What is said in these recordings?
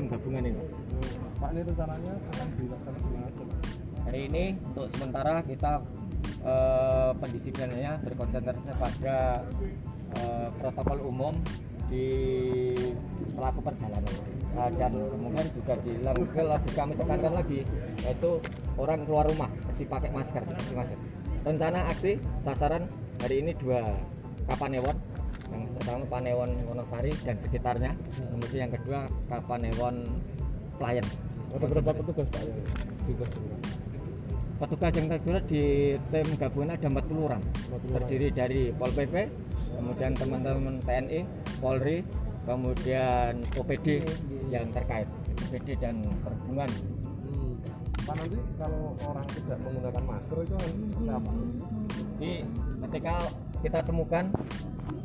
tim gabungan ini. Pak ini rencananya akan dilaksanakan? Hari ini untuk sementara kita eh, pendisiplinannya berkonsentrasi pada eh, protokol umum di pelaku perjalanan Nah, dan kemudian juga dilanggar lagi kami tekankan lagi yaitu orang keluar rumah dipakai masker, masker. Rencana aksi sasaran hari ini dua Kapanewon yang pertama Panewon Wonosari dan sekitarnya kemudian yang kedua Kapanewon Pelayan Ada berapa petugas Pak yang tugas petugas yang terjurat di tim gabungan ada 40 orang 40 orang. terdiri dari Pol PP kemudian teman-teman TNI Polri kemudian OPD yang terkait OPD dan perhubungan Hmm. Pak nanti kalau orang tidak menggunakan masker itu nanti seperti apa? jadi ketika kita temukan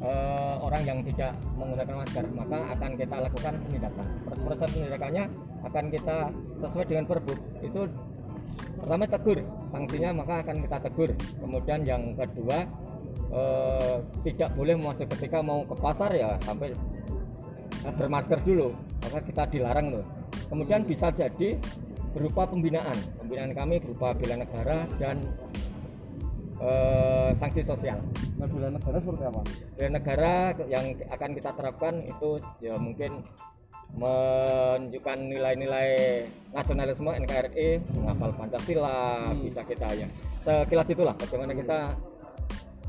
eh, orang yang tidak menggunakan masker maka akan kita lakukan penindakan. Proses penindakannya akan kita sesuai dengan perbuk. Itu pertama tegur sanksinya maka akan kita tegur. Kemudian yang kedua eh, tidak boleh masuk ketika mau ke pasar ya sampai bermasker dulu maka kita dilarang loh kemudian bisa jadi berupa pembinaan. Pembinaan kami berupa bela negara dan eh, sanksi sosial. Nah, bela negara seperti apa? bela negara yang akan kita terapkan itu ya mungkin menunjukkan nilai-nilai nasionalisme NKRI menghafal Pancasila bisa kita ya. Sekilas itulah bagaimana kita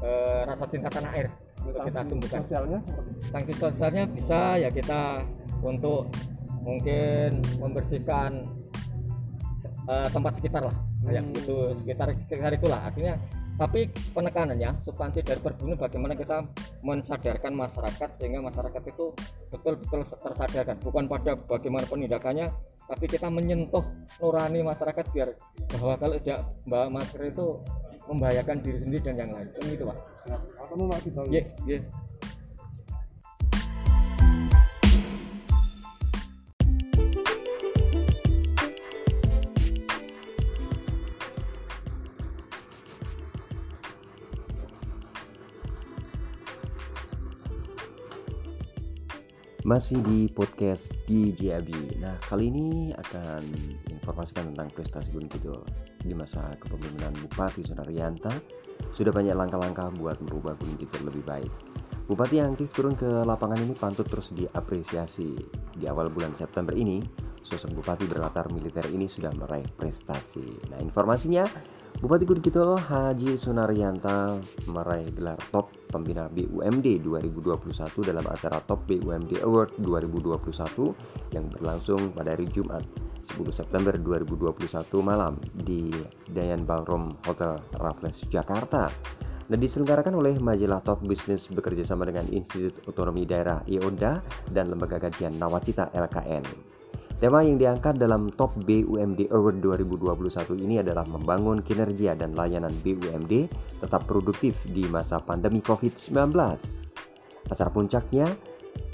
eh, rasa cinta tanah air. Untuk kita tumbuhkan. Sosialnya seperti sanksi sosialnya bisa ya kita untuk mungkin membersihkan eh, tempat sekitar lah. Kayak Hmm. gitu sekitar sekitar itulah. Artinya tapi penekanannya substansi dari perburuan bagaimana kita mensadarkan masyarakat sehingga masyarakat itu betul-betul tersadarkan. Bukan pada bagaimana penindakannya tapi kita menyentuh nurani masyarakat biar bahwa kalau tidak bawa masker itu membahayakan diri sendiri dan yang lain. Kan gitu pak. Mau Pak iya iya Masih di podcast DJ Abi. Nah, kali ini akan informasikan tentang prestasi Gunung Kidul di masa kepemimpinan Bupati Sunaryanto. Sudah banyak langkah-langkah buat merubah Gunung Kidul lebih baik. Bupati yang aktif turun ke lapangan ini pantut terus diapresiasi. Di awal bulan September ini, sosok bupati berlatar militer ini sudah meraih prestasi. Nah, informasinya Bupati Gunung Kidul Haji Sunaryanto meraih gelar top pembina BUMD 2021 dalam acara Top BUMD Award 2021 yang berlangsung pada hari Jumat 10 September 2021 malam di Dayan Ballroom Hotel Raffles Jakarta dan diselenggarakan oleh majalah Top Business bekerja sama dengan Institut Otonomi Daerah IODA dan Lembaga Kajian Nawacita LKN. Tema yang diangkat dalam Top BUMD Award 2021 ini adalah membangun kinerja dan layanan BUMD tetap produktif di masa pandemi COVID-19. Acara puncaknya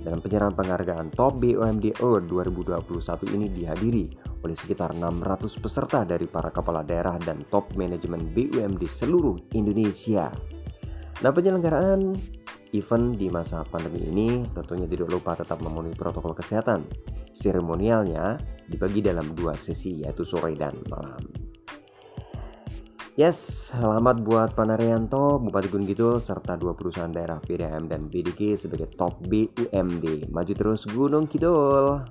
dalam penyerahan penghargaan Top BUMD Award 2021 ini dihadiri oleh sekitar 600 peserta dari para kepala daerah dan top manajemen BUMD seluruh Indonesia. Nah, penyelenggaraan event di masa pandemi ini tentunya tidak lupa tetap memenuhi protokol kesehatan. Seremonialnya dibagi dalam dua sesi yaitu sore dan malam. Yes, selamat buat Panarianto, Bupati Gunung Kidul, serta dua perusahaan daerah PDAM dan BDG sebagai top BUMD. Maju terus Gunung Kidul.